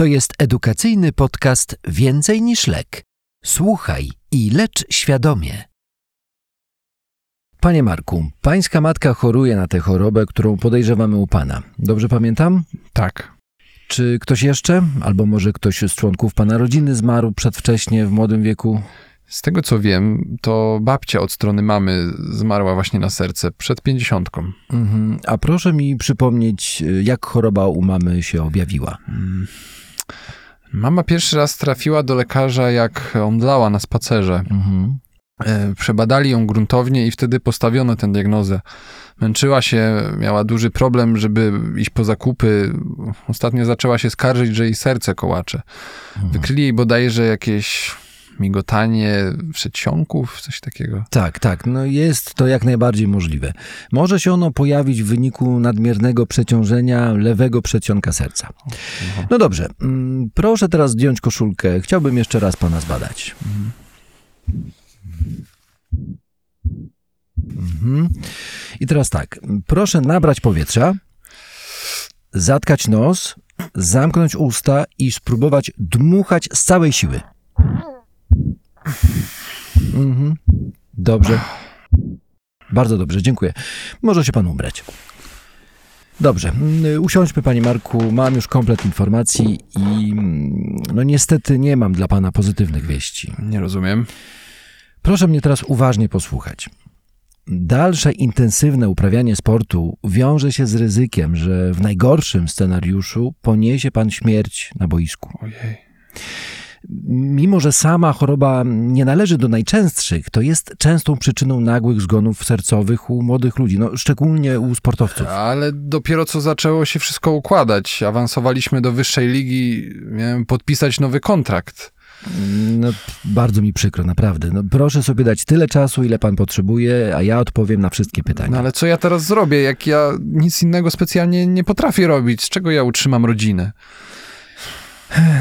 To jest edukacyjny podcast Więcej niż lek. Słuchaj i lecz świadomie. Panie Marku, pańska matka choruje na tę chorobę, którą podejrzewamy u pana. Dobrze pamiętam? Tak. Czy ktoś jeszcze, albo może ktoś z członków pana rodziny zmarł przedwcześnie w młodym wieku? Z tego co wiem, to babcia od strony mamy zmarła właśnie na serce przed pięćdziesiątką. Mhm. A proszę mi przypomnieć, jak choroba u mamy się objawiła. Mama pierwszy raz trafiła do lekarza, jak omdlała na spacerze. Mhm. E, Przebadali ją gruntownie i wtedy postawiono tę diagnozę. Męczyła się, miała duży problem, żeby iść po zakupy. Ostatnio zaczęła się skarżyć, że jej serce kołacze. Wykryli jej bodajże jakieś migotanie przedsionków, coś takiego. Tak, tak, no jest to jak najbardziej możliwe. Może się ono pojawić w wyniku nadmiernego przeciążenia lewego przedsionka serca. No dobrze, mm, proszę teraz zdjąć koszulkę. Chciałbym jeszcze raz pana zbadać. Mhm. I teraz tak, proszę nabrać powietrza, zatkać nos, zamknąć usta i spróbować dmuchać z całej siły. Mhm. Dobrze. Bardzo dobrze, dziękuję. Może się pan ubrać. Dobrze, mm, usiądźmy panie Marku, mam już komplet informacji i mm, no niestety nie mam dla pana pozytywnych wieści. Nie rozumiem. Proszę mnie teraz uważnie posłuchać. Dalsze intensywne uprawianie sportu wiąże się z ryzykiem, że w najgorszym scenariuszu poniesie pan śmierć na boisku. Ojej. Mimo, że sama choroba nie należy do najczęstszych, to jest częstą przyczyną nagłych zgonów sercowych u młodych ludzi, no, szczególnie u sportowców. Ale dopiero co zaczęło się wszystko układać. Awansowaliśmy do wyższej ligi, miałem podpisać nowy kontrakt. No, bardzo mi przykro, naprawdę. No, proszę sobie dać tyle czasu, ile pan potrzebuje, a ja odpowiem na wszystkie pytania. No ale co ja teraz zrobię, jak ja nic innego specjalnie nie potrafię robić? Z czego ja utrzymam rodzinę?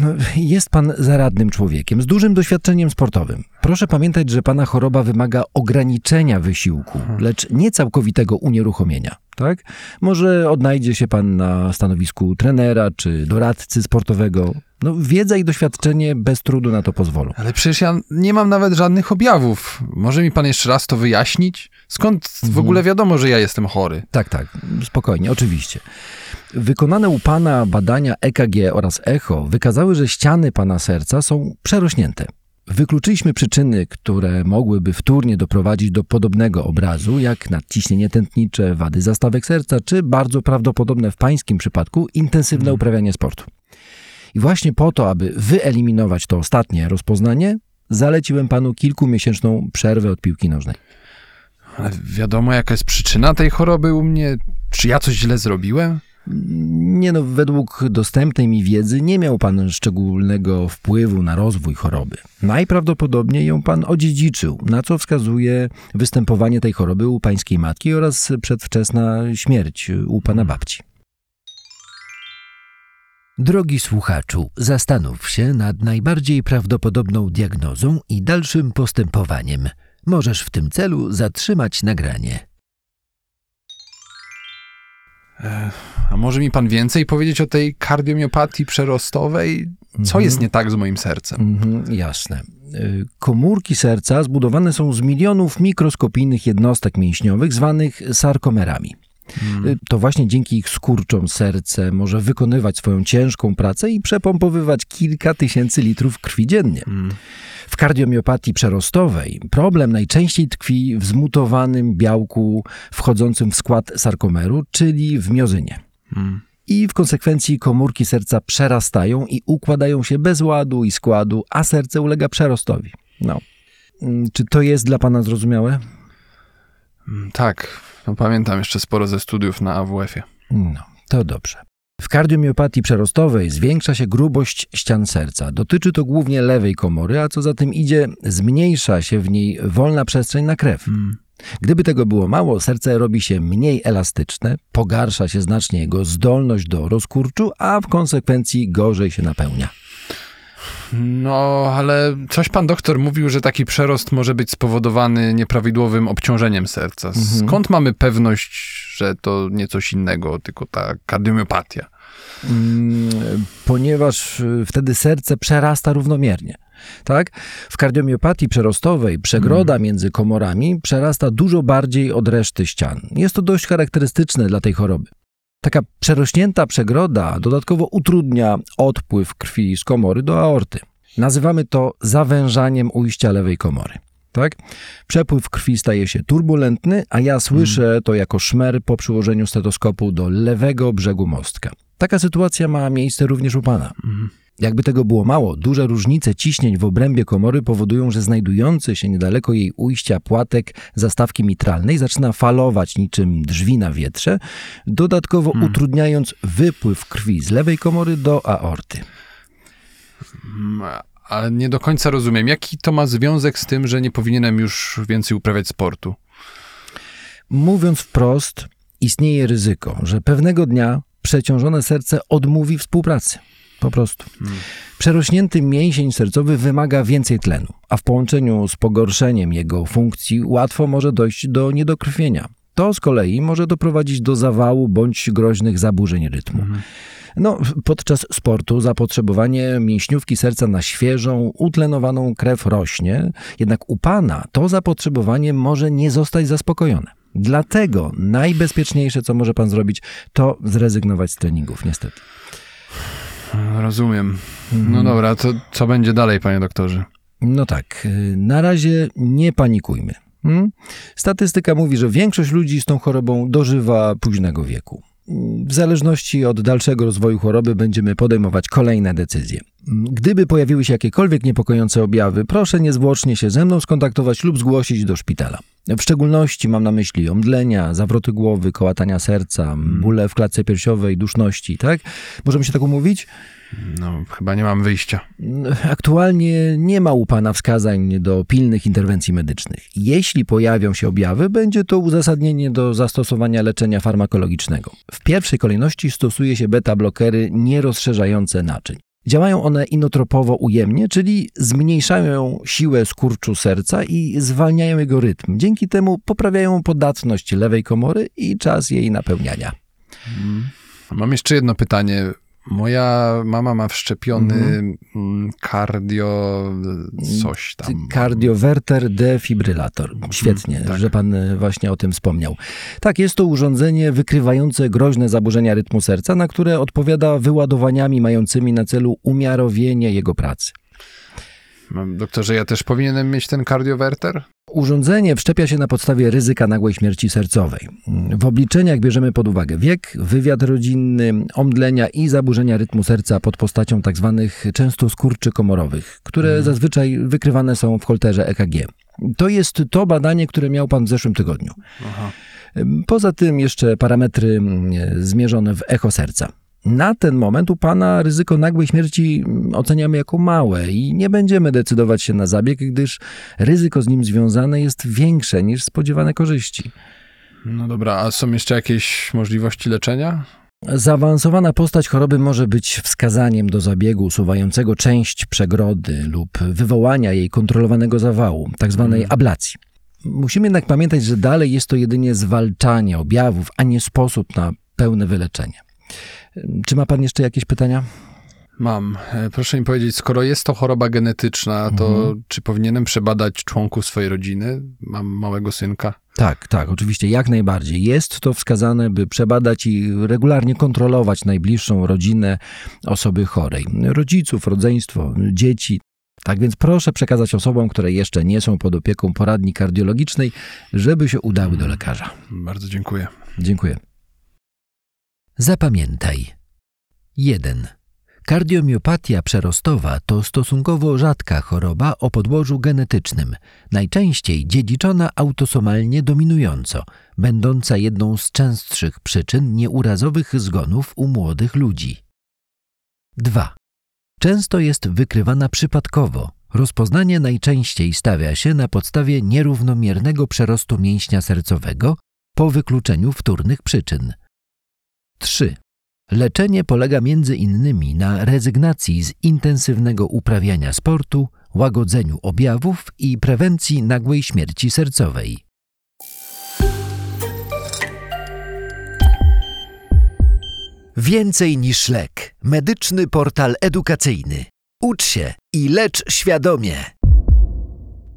No, jest pan zaradnym człowiekiem z dużym doświadczeniem sportowym. Proszę pamiętać, że pana choroba wymaga ograniczenia wysiłku, lecz nie całkowitego unieruchomienia. Tak? Może odnajdzie się pan na stanowisku trenera czy doradcy sportowego. No, wiedza i doświadczenie bez trudu na to pozwolą. Ale przecież ja nie mam nawet żadnych objawów. Może mi pan jeszcze raz to wyjaśnić? Skąd w ogóle wiadomo, że ja jestem chory? Tak, tak, spokojnie, oczywiście. Wykonane u pana badania EKG oraz echo wykazały, że ściany pana serca są przerośnięte. Wykluczyliśmy przyczyny, które mogłyby wtórnie doprowadzić do podobnego obrazu, jak nadciśnienie tętnicze, wady zastawek serca, czy bardzo prawdopodobne w pańskim przypadku intensywne uprawianie sportu. I właśnie po to, aby wyeliminować to ostatnie rozpoznanie, zaleciłem panu kilkumiesięczną przerwę od piłki nożnej. Ale wiadomo, jaka jest przyczyna tej choroby u mnie? Czy ja coś źle zrobiłem? Nie no, według dostępnej mi wiedzy nie miał pan szczególnego wpływu na rozwój choroby. Najprawdopodobniej ją pan odziedziczył, na co wskazuje występowanie tej choroby u pańskiej matki oraz przedwczesna śmierć u pana babci. Drogi słuchaczu, zastanów się nad najbardziej prawdopodobną diagnozą i dalszym postępowaniem. Możesz w tym celu zatrzymać nagranie. A może mi pan więcej powiedzieć o tej kardiomiopatii przerostowej? Co jest nie tak z moim sercem? Mhm, jasne. Y, Komórki serca zbudowane są z milionów mikroskopijnych jednostek mięśniowych zwanych sarkomerami. Y, To właśnie dzięki ich skurczom serce może wykonywać swoją ciężką pracę i przepompowywać kilka tysięcy litrów krwi dziennie. W kardiomiopatii przerostowej problem najczęściej tkwi w zmutowanym białku wchodzącym w skład sarkomeru, czyli w miozynie. I w konsekwencji komórki serca przerastają i układają się bez ładu i składu, a serce ulega przerostowi. No. Mm, Czy to jest dla pana zrozumiałe? Mm, Tak, no pamiętam jeszcze sporo ze studiów na AWF-ie. No, to dobrze. W kardiomiopatii przerostowej zwiększa się grubość ścian serca. Dotyczy to głównie lewej komory, a co za tym idzie, zmniejsza się w niej wolna przestrzeń na krew. Gdyby tego było mało, serce robi się mniej elastyczne, pogarsza się znacznie jego zdolność do rozkurczu, a w konsekwencji gorzej się napełnia. No, ale coś pan doktor mówił, że taki przerost może być spowodowany nieprawidłowym obciążeniem serca. Skąd mamy pewność, że to nie coś innego, tylko ta kardiomiopatia? Mm, Ponieważ y, wtedy serce przerasta równomiernie. Tak? W kardiomiopatii przerostowej przegroda między komorami przerasta dużo bardziej od reszty ścian. Jest to dość charakterystyczne dla tej choroby. Taka przerośnięta przegroda dodatkowo utrudnia odpływ krwi z komory do aorty. Nazywamy to zawężaniem ujścia lewej komory. Tak? Przepływ krwi staje się turbulentny, a ja słyszę to jako szmer po przyłożeniu stetoskopu do lewego brzegu mostka. Taka sytuacja ma miejsce również u pana. Jakby tego było mało, duże różnice ciśnień w obrębie komory powodują, że znajdujący się niedaleko jej ujścia płatek zastawki mitralnej zaczyna falować niczym drzwi na wietrze, dodatkowo utrudniając wypływ krwi z lewej komory do aorty. Mm, Ale nie do końca rozumiem, jaki to ma związek z tym, że nie powinienem już więcej uprawiać sportu. Mówiąc wprost, istnieje ryzyko, że pewnego dnia przeciążone serce odmówi współpracy. Po prostu. Przerośnięty mięsień sercowy wymaga więcej tlenu, a w połączeniu z pogorszeniem jego funkcji łatwo może dojść do niedokrwienia. To z kolei może doprowadzić do zawału bądź groźnych zaburzeń rytmu. No, podczas sportu zapotrzebowanie mięśniówki serca na świeżą, utlenowaną krew rośnie, jednak u pana to zapotrzebowanie może nie zostać zaspokojone. Dlatego najbezpieczniejsze, co może pan zrobić, to zrezygnować z treningów, niestety. Rozumiem. No dobra, to co będzie dalej, panie doktorze? No tak, y, na razie nie panikujmy. Hmm? Statystyka mówi, że większość ludzi z tą chorobą dożywa późnego wieku. W zależności od dalszego rozwoju choroby będziemy podejmować kolejne decyzje. Gdyby pojawiły się jakiekolwiek niepokojące objawy, proszę niezwłocznie się ze mną skontaktować lub zgłosić do szpitala. W szczególności mam na myśli omdlenia, zawroty głowy, kołatania serca, bóle w klatce piersiowej, duszności, tak? Możemy się tak umówić? No, chyba nie mam wyjścia. Aktualnie nie ma u Pana wskazań do pilnych interwencji medycznych. Jeśli pojawią się objawy, będzie to uzasadnienie do zastosowania leczenia farmakologicznego. W pierwszej kolejności stosuje się beta-blokery nierozszerzające naczyń. Działają one inotropowo ujemnie, czyli zmniejszają siłę skurczu serca i zwalniają jego rytm. Dzięki temu poprawiają podatność lewej komory i czas jej napełniania. Mam jeszcze jedno pytanie. Moja mama ma wszczepiony mm, cardio coś tam. Kardiowerter defibrylator. Świetnie, tak. że pan e, właśnie o tym wspomniał. Tak, jest to urządzenie wykrywające groźne zaburzenia rytmu serca, na które odpowiada wyładowaniami mającymi na celu umiarowienie jego pracy. Doktorze, ja też powinienem mieć ten kardiowerter? Urządzenie wszczepia się na podstawie ryzyka nagłej śmierci sercowej. W obliczeniach bierzemy pod uwagę wiek, wywiad rodzinny, omdlenia i zaburzenia rytmu serca pod postacią tzw. często skurczy komorowych, które zazwyczaj wykrywane są w holterze EKG. To jest to badanie, które miał pan w zeszłym tygodniu. Aha. Poza tym jeszcze parametry mm, zmierzone w echo serca. Na ten moment u pana ryzyko nagłej śmierci mm, oceniamy jako małe i nie będziemy decydować się na zabieg, gdyż ryzyko z nim związane jest większe niż spodziewane korzyści. No dobra, a są jeszcze jakieś możliwości leczenia? Zaawansowana postać choroby może być wskazaniem do zabiegu usuwającego część przegrody lub wywołania jej kontrolowanego zawału, tzw. ablacji. Musimy jednak pamiętać, że dalej jest to jedynie zwalczanie objawów, a nie sposób na pełne wyleczenie. Czy ma pan jeszcze jakieś pytania? Mam. E, Proszę mi powiedzieć, skoro jest to choroba genetyczna, to czy powinienem przebadać członków swojej rodziny? Mam małego synka. Tak, tak, oczywiście, jak najbardziej. Jest to wskazane, by przebadać i regularnie kontrolować najbliższą rodzinę osoby chorej. Rodziców, rodzeństwo, dzieci. Tak więc proszę przekazać osobom, które jeszcze nie są pod opieką poradni kardiologicznej, żeby się udały do lekarza. Bardzo dziękuję. Dziękuję. Zapamiętaj. 1. Kardiomiopatia przerostowa to stosunkowo rzadka choroba o podłożu genetycznym, najczęściej dziedziczona autosomalnie dominująco, będąca jedną z częstszych przyczyn nieurazowych zgonów u młodych ludzi. 2. Często jest wykrywana przypadkowo. Rozpoznanie najczęściej stawia się na podstawie nierównomiernego przerostu mięśnia sercowego po wykluczeniu wtórnych przyczyn. 3. Leczenie polega między innymi na rezygnacji z intensywnego uprawiania sportu, łagodzeniu objawów i prewencji nagłej śmierci sercowej. Więcej niż lek. Medyczny portal edukacyjny. Ucz się i lecz świadomie.